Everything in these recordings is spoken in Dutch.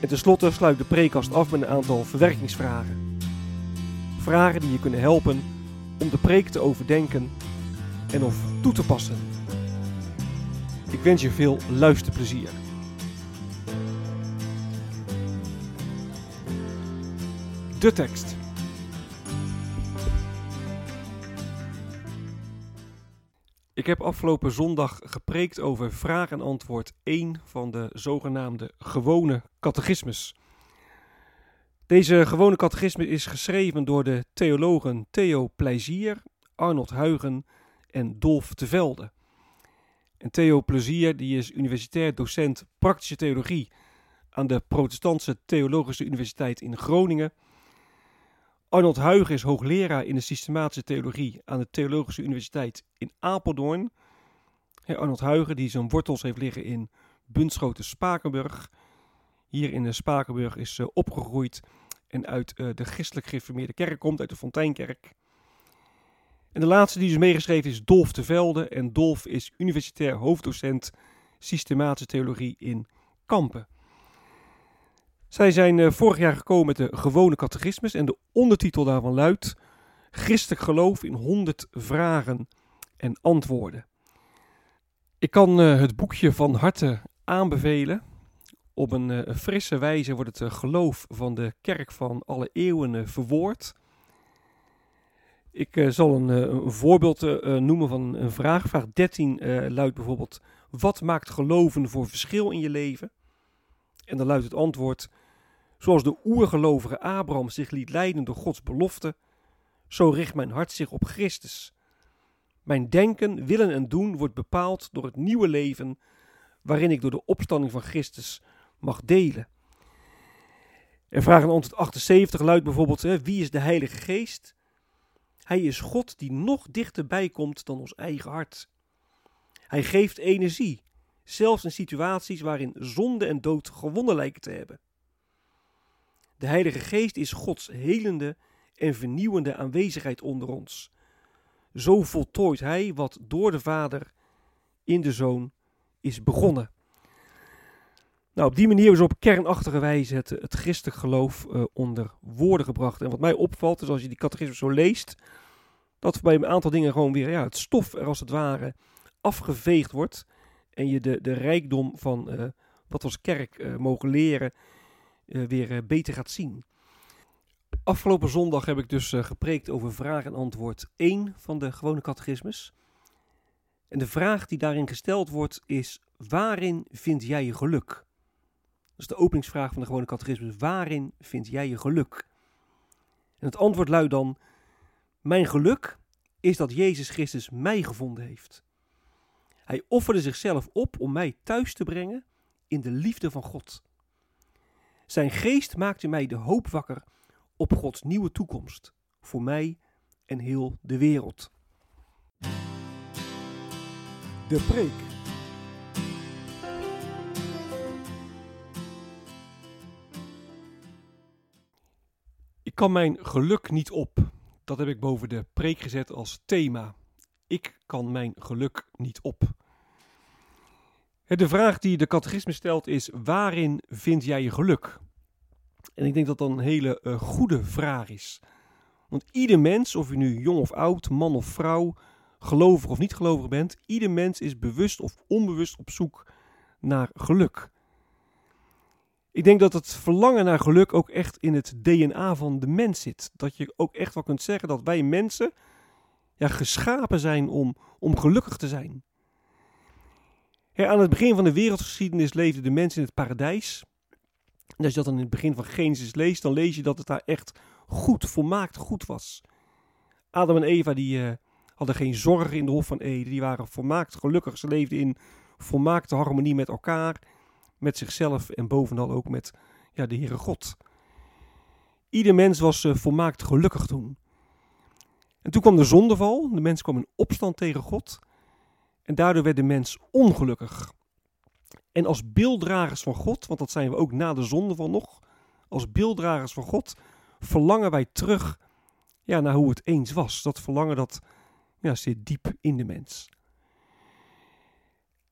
En tenslotte sluit de preekkast af met een aantal verwerkingsvragen. Vragen die je kunnen helpen om de preek te overdenken en of toe te passen. Ik wens je veel luisterplezier. De tekst. Ik heb afgelopen zondag gepreekt over vraag en antwoord 1 van de zogenaamde gewone catechismus. Deze gewone catechismus is geschreven door de theologen Theo Plezier, Arnold Huigen en Dolf de Velde. En Theo Plezier die is universitair docent praktische theologie aan de Protestantse Theologische Universiteit in Groningen. Arnold Huigen is hoogleraar in de systematische theologie aan de Theologische Universiteit in Apeldoorn. Arnold Huigen die zijn wortels heeft liggen in Bunschoten Spakenburg. Hier in Spakenburg is uh, opgegroeid en uit uh, de christelijk gereformeerde kerk komt, uit de Fonteinkerk. En de laatste die dus meegeschreven is Dolf de Velde. En Dolf is universitair hoofddocent systematische theologie in Kampen. Zij zijn uh, vorig jaar gekomen met de gewone catechismus en de ondertitel daarvan luidt Christelijk geloof in 100 vragen en antwoorden. Ik kan uh, het boekje van harte aanbevelen. Op een uh, frisse wijze wordt het geloof van de kerk van alle eeuwen verwoord. Ik zal een, een voorbeeld noemen van een vraag. Vraag 13 luidt bijvoorbeeld: Wat maakt geloven voor verschil in je leven? En dan luidt het antwoord: Zoals de oergelovige Abraham zich liet leiden door Gods belofte, zo richt mijn hart zich op Christus. Mijn denken, willen en doen wordt bepaald door het nieuwe leven waarin ik door de opstanding van Christus mag delen. En vraag en antwoord 78 luidt bijvoorbeeld: hè, Wie is de Heilige Geest? Hij is God die nog dichterbij komt dan ons eigen hart. Hij geeft energie, zelfs in situaties waarin zonde en dood gewonnen lijken te hebben. De Heilige Geest is Gods helende en vernieuwende aanwezigheid onder ons. Zo voltooit Hij wat door de Vader in de Zoon is begonnen. Nou, op die manier is op kernachtige wijze het, het christelijk geloof uh, onder woorden gebracht. En wat mij opvalt is als je die catechismus zo leest, dat bij een aantal dingen gewoon weer ja, het stof er als het ware afgeveegd wordt. En je de, de rijkdom van uh, wat we als kerk uh, mogen leren weer beter gaat zien. Afgelopen zondag heb ik dus gepreekt over vraag en antwoord 1 van de gewone catechismus. En de vraag die daarin gesteld wordt is: waarin vind jij je geluk? Dat is de openingsvraag van de gewone catechismus. Waarin vind jij je geluk? En het antwoord luidt dan: Mijn geluk is dat Jezus Christus mij gevonden heeft. Hij offerde zichzelf op om mij thuis te brengen in de liefde van God. Zijn geest maakte mij de hoop wakker op Gods nieuwe toekomst voor mij en heel de wereld. De preek. Ik kan mijn geluk niet op. Dat heb ik boven de preek gezet als thema. Ik kan mijn geluk niet op. De vraag die de catechismus stelt is: waarin vind jij je geluk? En ik denk dat dat een hele uh, goede vraag is. Want ieder mens, of je nu jong of oud, man of vrouw, gelovig of niet gelovig bent, ieder mens is bewust of onbewust op zoek naar geluk. Ik denk dat het verlangen naar geluk ook echt in het DNA van de mens zit. Dat je ook echt wel kunt zeggen dat wij mensen ja, geschapen zijn om, om gelukkig te zijn. Aan het begin van de wereldgeschiedenis leefde de mens in het paradijs. En als je dat dan in het begin van Genesis leest, dan lees je dat het daar echt goed, volmaakt goed was. Adam en Eva die uh, hadden geen zorgen in de Hof van Eden. Die waren volmaakt gelukkig. Ze leefden in volmaakte harmonie met elkaar, met zichzelf en bovenal ook met ja, de Heere God. Ieder mens was uh, volmaakt gelukkig toen. En toen kwam de zondeval. De mens kwam in opstand tegen God. En daardoor werd de mens ongelukkig. En als beelddragers van God, want dat zijn we ook na de zondeval nog, als beelddragers van God, verlangen wij terug ja, naar hoe het eens was. Dat verlangen dat ja, zit diep in de mens.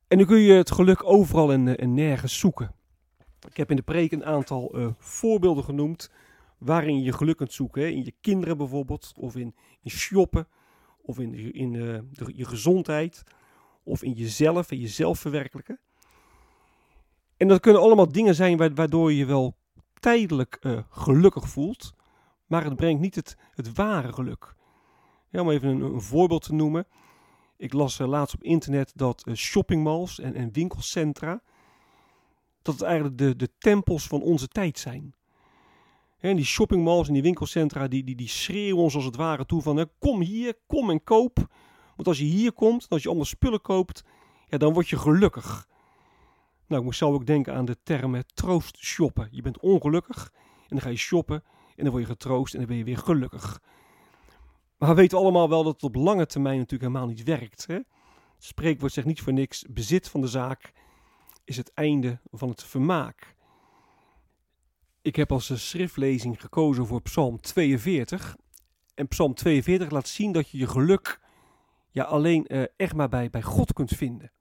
En nu kun je het geluk overal en, en nergens zoeken. Ik heb in de preek een aantal uh, voorbeelden genoemd waarin je geluk kunt zoeken. Hè? In je kinderen bijvoorbeeld, of in, in shoppen, of in, in uh, de, je gezondheid, of in jezelf en jezelf verwerkelijken. En dat kunnen allemaal dingen zijn waardoor je je wel tijdelijk uh, gelukkig voelt, maar het brengt niet het, ware geluk. Om even een, voorbeeld te noemen. Ik las uh, laatst op internet dat uh, shoppingmalls en, en winkelcentra, dat het eigenlijk de, de tempels van onze tijd zijn. En die shoppingmalls en die winkelcentra, die, die, die schreeuwen ons als het ware toe van, kom hier, kom en koop. Want als je hier komt, als je allemaal spullen koopt, ja, dan word je gelukkig. Nou, ik moest zelf ook denken aan de term troost shoppen. Je bent ongelukkig en dan ga je shoppen en dan word je getroost en dan ben je weer gelukkig. Maar we weten allemaal wel dat het op lange termijn natuurlijk helemaal niet werkt. Hè? Het spreekwoord zegt niet voor niks, bezit van de zaak is het einde van het vermaak. Ik heb als schriftlezing gekozen voor Psalm 42. En Psalm 42 laat zien dat je je geluk ja, alleen uh, echt maar bij, bij God kunt vinden.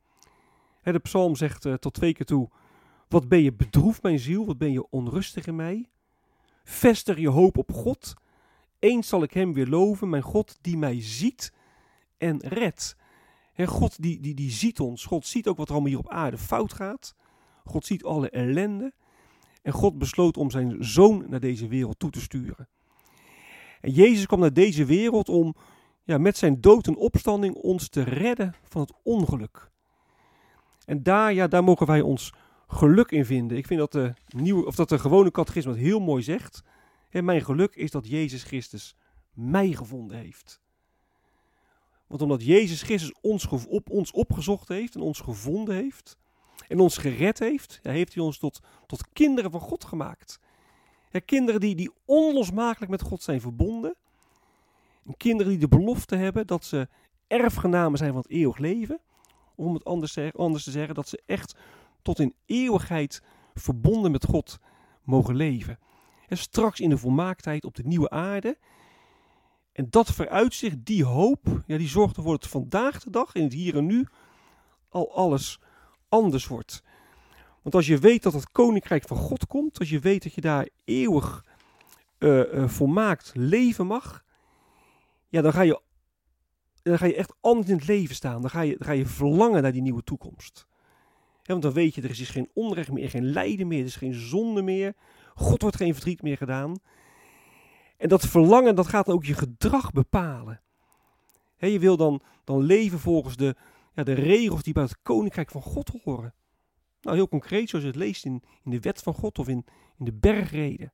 De psalm zegt uh, tot twee keer toe: Wat ben je bedroefd, mijn ziel? Wat ben je onrustig in mij? Vestig je hoop op God. Eens zal ik hem weer loven, mijn God die mij ziet en redt. God die, die, die ziet ons. God ziet ook wat er allemaal hier op aarde fout gaat. God ziet alle ellende. En God besloot om zijn zoon naar deze wereld toe te sturen. En Jezus kwam naar deze wereld om ja, met zijn dood en opstanding ons te redden van het ongeluk. En daar, ja, daar mogen wij ons geluk in vinden. Ik vind dat de, nieuwe, of dat de gewone catechisme heel mooi zegt. Mijn geluk is dat Jezus Christus mij gevonden heeft. Want omdat Jezus Christus ons, op, ons opgezocht heeft en ons gevonden heeft en ons gered heeft, ja, heeft hij ons tot, tot kinderen van God gemaakt. Kinderen die, die onlosmakelijk met God zijn verbonden. En kinderen die de belofte hebben dat ze erfgenamen zijn van het eeuwig leven. Om het anders, anders te zeggen, dat ze echt tot in eeuwigheid verbonden met God mogen leven. En straks in de volmaaktheid op de nieuwe aarde. En dat vooruitzicht, die hoop, ja, die zorgt ervoor dat vandaag de dag, in het hier en nu, al alles anders wordt. Want als je weet dat het koninkrijk van God komt, als je weet dat je daar eeuwig uh, uh, volmaakt leven mag, ja, dan ga je, dan ga je echt anders in het leven staan. Dan ga je, dan ga je verlangen naar die nieuwe toekomst. want dan weet je, er is dus geen onrecht meer, geen lijden meer, er is geen zonde meer. God wordt geen verdriet meer gedaan. En dat verlangen, dat gaat ook je gedrag bepalen. je wil dan, dan leven volgens de, ja, de regels die bij het koninkrijk van God horen. Nou, heel concreet, zoals je het leest in, in de wet van God of in, in de bergreden.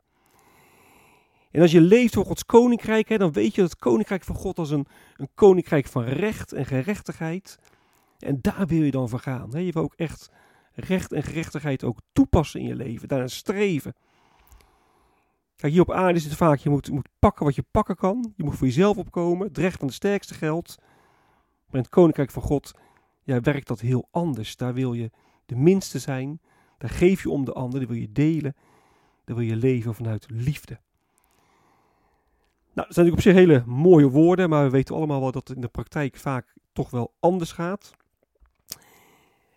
En als je leeft voor Gods koninkrijk, dan weet je dat het koninkrijk van God als een, een koninkrijk van recht en gerechtigheid. En daar wil je dan voor gaan. Hè. Je wil ook echt recht en gerechtigheid ook toepassen in je leven, daarna streven. Kijk, hier op aarde is het vaak, je moet, moet pakken wat je pakken kan. Je moet voor jezelf opkomen. Het recht van de sterkste geldt. Maar in het koninkrijk van God ja, werkt dat heel anders. Daar wil je de minste zijn. Daar geef je om de ander. Daar wil je delen. Daar wil je leven vanuit liefde. Nou, dat zijn natuurlijk op zich hele mooie woorden, maar we weten allemaal wel dat het in de praktijk vaak toch wel anders gaat.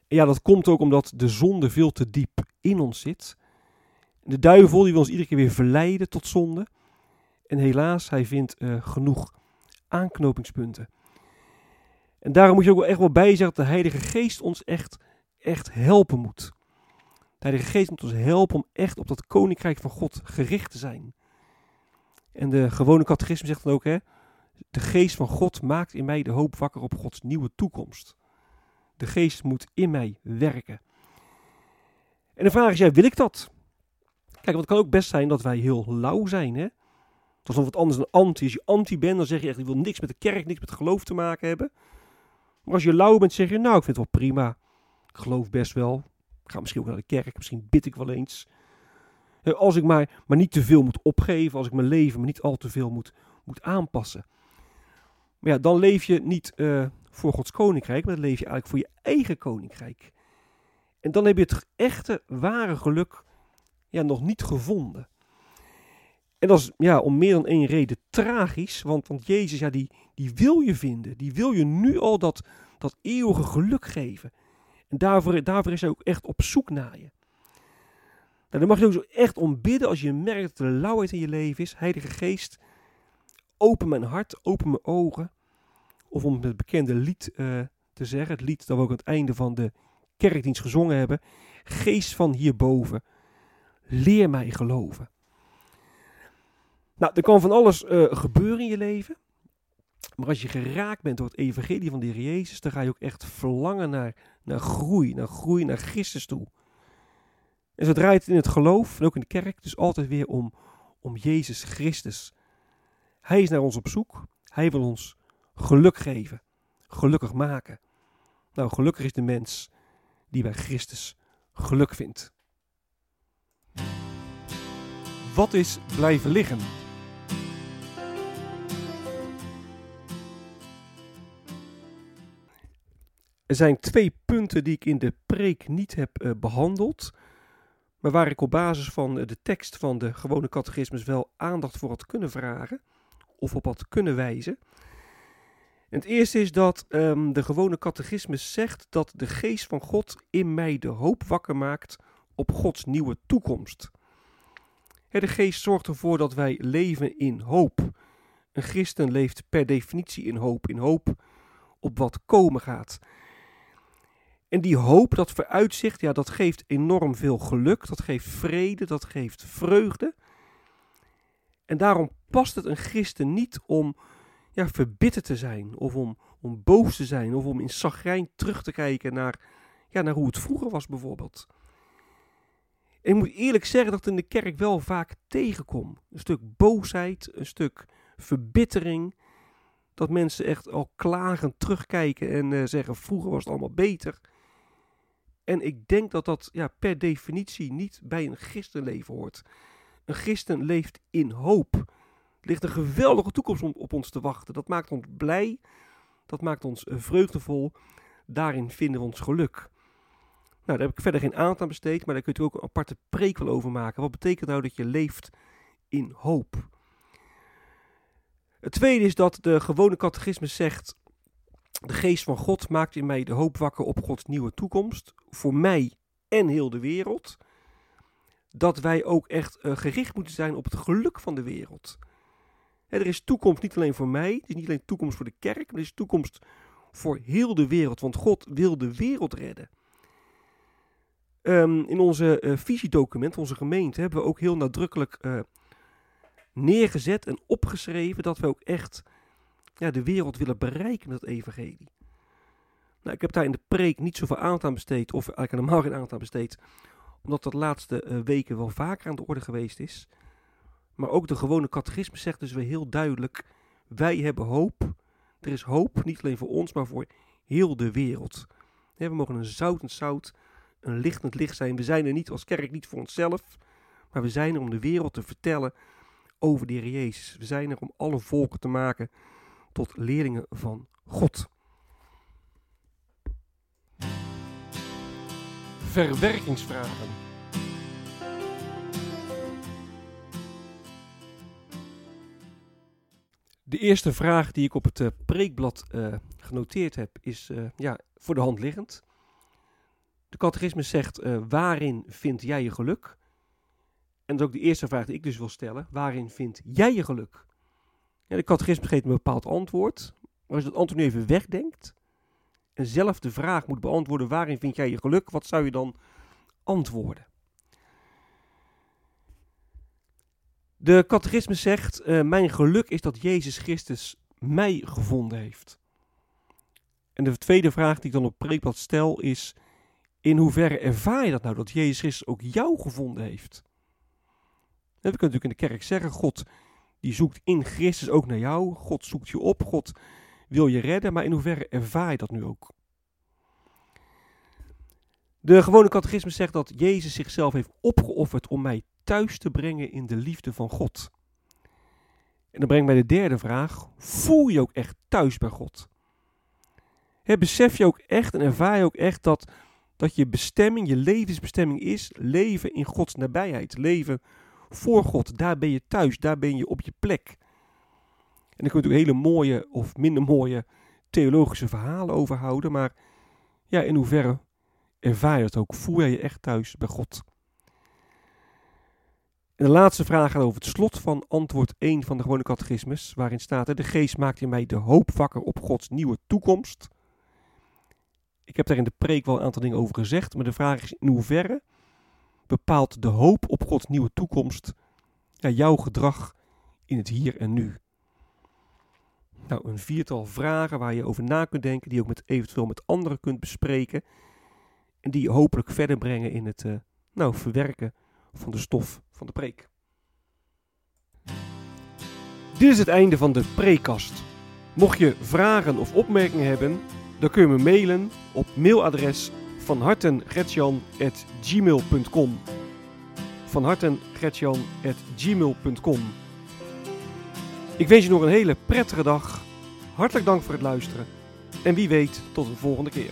En ja, dat komt ook omdat de zonde veel te diep in ons zit. De duivel die wil ons iedere keer weer verleiden tot zonde. En helaas, hij vindt uh, genoeg aanknopingspunten. En daarom moet je ook wel echt wel bij zeggen dat de Heilige Geest ons echt, echt helpen moet. De Heilige Geest moet ons helpen om echt op dat koninkrijk van God gericht te zijn. En de gewone catechisme zegt dan ook, hè, de geest van God maakt in mij de hoop wakker op Gods nieuwe toekomst. De geest moet in mij werken. En de vraag is, ja, wil ik dat? Kijk, want het kan ook best zijn dat wij heel lauw zijn. Hè? Dat is nog wat anders dan anti. Als je anti bent, dan zeg je echt, ik wil niks met de kerk, niks met geloof te maken hebben. Maar als je lauw bent, zeg je, nou, ik vind het wel prima. Ik geloof best wel. Ik ga misschien ook naar de kerk, misschien bid ik wel eens. Als ik maar, maar niet te veel moet opgeven, als ik mijn leven maar niet al te veel moet, moet aanpassen. Maar ja, dan leef je niet uh, voor Gods koninkrijk, maar dan leef je eigenlijk voor je eigen koninkrijk. En dan heb je het echte, ware geluk ja, nog niet gevonden. En dat is ja, om meer dan één reden tragisch, want, want Jezus, ja, die, die wil je vinden. Die wil je nu al dat, dat eeuwige geluk geven. En daarvoor, daarvoor is hij ook echt op zoek naar je. Nou, dan mag je ook zo echt om bidden als je merkt dat er lauwheid in je leven is. Heilige Geest, open mijn hart, open mijn ogen. Of om het bekende lied uh, te zeggen, het lied dat we ook aan het einde van de kerkdienst gezongen hebben. Geest van hierboven, leer mij geloven. Nou, er kan van alles uh, gebeuren in je leven. Maar als je geraakt bent door het evangelie van de Heer Jezus, dan ga je ook echt verlangen naar, naar groei, naar groei, naar Christus toe. En zo draait het in het geloof, en ook in de kerk, dus altijd weer om, om Jezus Christus. Hij is naar ons op zoek. Hij wil ons geluk geven, gelukkig maken. Nou, gelukkig is de mens die bij Christus geluk vindt. Wat is blijven liggen? Er zijn twee punten die ik in de preek niet heb uh, behandeld, maar waar ik op basis van de tekst van de gewone catechismus wel aandacht voor had kunnen vragen of op had kunnen wijzen. En het eerste is dat um, de gewone catechismus zegt dat de geest van God in mij de hoop wakker maakt op Gods nieuwe toekomst. De geest zorgt ervoor dat wij leven in hoop. Een christen leeft per definitie in hoop, in hoop op wat komen gaat. En die hoop, dat vooruitzicht, ja, dat geeft enorm veel geluk, dat geeft vrede, dat geeft vreugde. En daarom past het een christen niet om ja, verbitterd te zijn, of om, om boos te zijn, of om in zagrijn terug te kijken naar, ja, naar hoe het vroeger was bijvoorbeeld. Ik moet eerlijk zeggen dat ik in de kerk wel vaak tegenkom. Een stuk boosheid, een stuk verbittering. Dat mensen echt al klagend terugkijken en uh, zeggen: vroeger was het allemaal beter. En ik denk dat dat ja, per definitie niet bij een christenleven hoort. Een christen leeft in hoop. Er ligt een geweldige toekomst op, ons te wachten. Dat maakt ons blij. Dat maakt ons eh, vreugdevol. Daarin vinden we ons geluk. Nou, daar heb ik verder geen aandacht aan besteed, maar daar kun je ook een aparte preek wel over maken. Wat betekent nou dat je leeft in hoop? Het tweede is dat de gewone catechismus zegt: De geest van God maakt in mij de hoop wakker op Gods nieuwe toekomst. Voor mij en heel de wereld. Dat wij ook echt uh, gericht moeten zijn op het geluk van de wereld. er is toekomst niet alleen voor mij, het is niet alleen toekomst voor de kerk, maar er is toekomst voor heel de wereld. Want God wil de wereld redden. Um, in onze uh, visiedocument, onze gemeente, hebben we ook heel nadrukkelijk uh, neergezet en opgeschreven dat we ook echt ja, de wereld willen bereiken met het evangelie. Nou, ik heb daar in de preek niet zoveel aandacht aan besteed, of eigenlijk helemaal geen aandacht aan besteed, omdat dat de laatste uh, weken wel vaker aan de orde geweest is. Maar ook de gewone catechisme zegt dus weer heel duidelijk, wij hebben hoop. Er is hoop, niet alleen voor ons, maar voor heel de wereld. We mogen een zout en zout een lichtend licht zijn. We zijn er niet als kerk niet voor onszelf, maar we zijn er om de wereld te vertellen over de Heer Jezus. We zijn er om alle volken te maken tot leerlingen van God. Verwerkingsvragen. De eerste vraag die ik op het uh, preekblad uh, genoteerd heb is uh, ja, voor de hand liggend. De catechisme zegt, waarin vind jij je geluk? En dat is ook de eerste vraag die ik dus wil stellen. Waarin vind jij je geluk? De catechisme geeft een bepaald antwoord. Maar als je dat antwoord nu even wegdenkt en zelf de vraag moet beantwoorden: waarin vind jij je geluk? Wat zou je dan antwoorden? De catechisme zegt: eh, Mijn geluk is dat Jezus Christus mij gevonden heeft. En de tweede vraag die ik dan op preekpad stel is: In hoeverre ervaar je dat nou dat Jezus Christus ook jou gevonden heeft? We kunnen natuurlijk in de kerk zeggen: God die zoekt in Christus ook naar jou, God zoekt je op, God wil je redden, maar in hoeverre ervaar je dat nu ook? De gewone catechisme zegt dat Jezus zichzelf heeft opgeofferd om mij thuis te brengen in de liefde van God. En dan brengt mij de derde vraag: voel je ook echt thuis bij God? He, besef je ook echt en ervaar je ook echt dat, dat je bestemming, je levensbestemming is leven in Gods nabijheid, leven voor God. Daar ben je thuis, daar ben je op je plek. En daar kun je natuurlijk hele mooie of minder mooie theologische verhalen over houden, maar ja, in hoeverre ervaar je het ook? Voel je je echt thuis bij God? De laatste vraag gaat over het slot van antwoord 1 van de gewone catechismus, waarin staat: De geest maakt in mij de hoop wakker op Gods nieuwe toekomst. Ik heb daar in de preek wel een aantal dingen over gezegd, maar de vraag is in hoeverre bepaalt de hoop op Gods nieuwe toekomst ja, jouw gedrag in het hier en nu? Nou, een viertal vragen waar je over na kunt denken, die je ook met, eventueel met anderen kunt bespreken. En die je hopelijk verder brengen in het uh, nou, verwerken van de stof van de preek. Dit is het einde van de preekkast. Mocht je vragen of opmerkingen hebben, dan kun je me mailen op mailadres van hartengretjan.gmail.com van Ik wens je nog een hele prettige dag. Hartelijk dank voor het luisteren. En wie weet tot een volgende keer.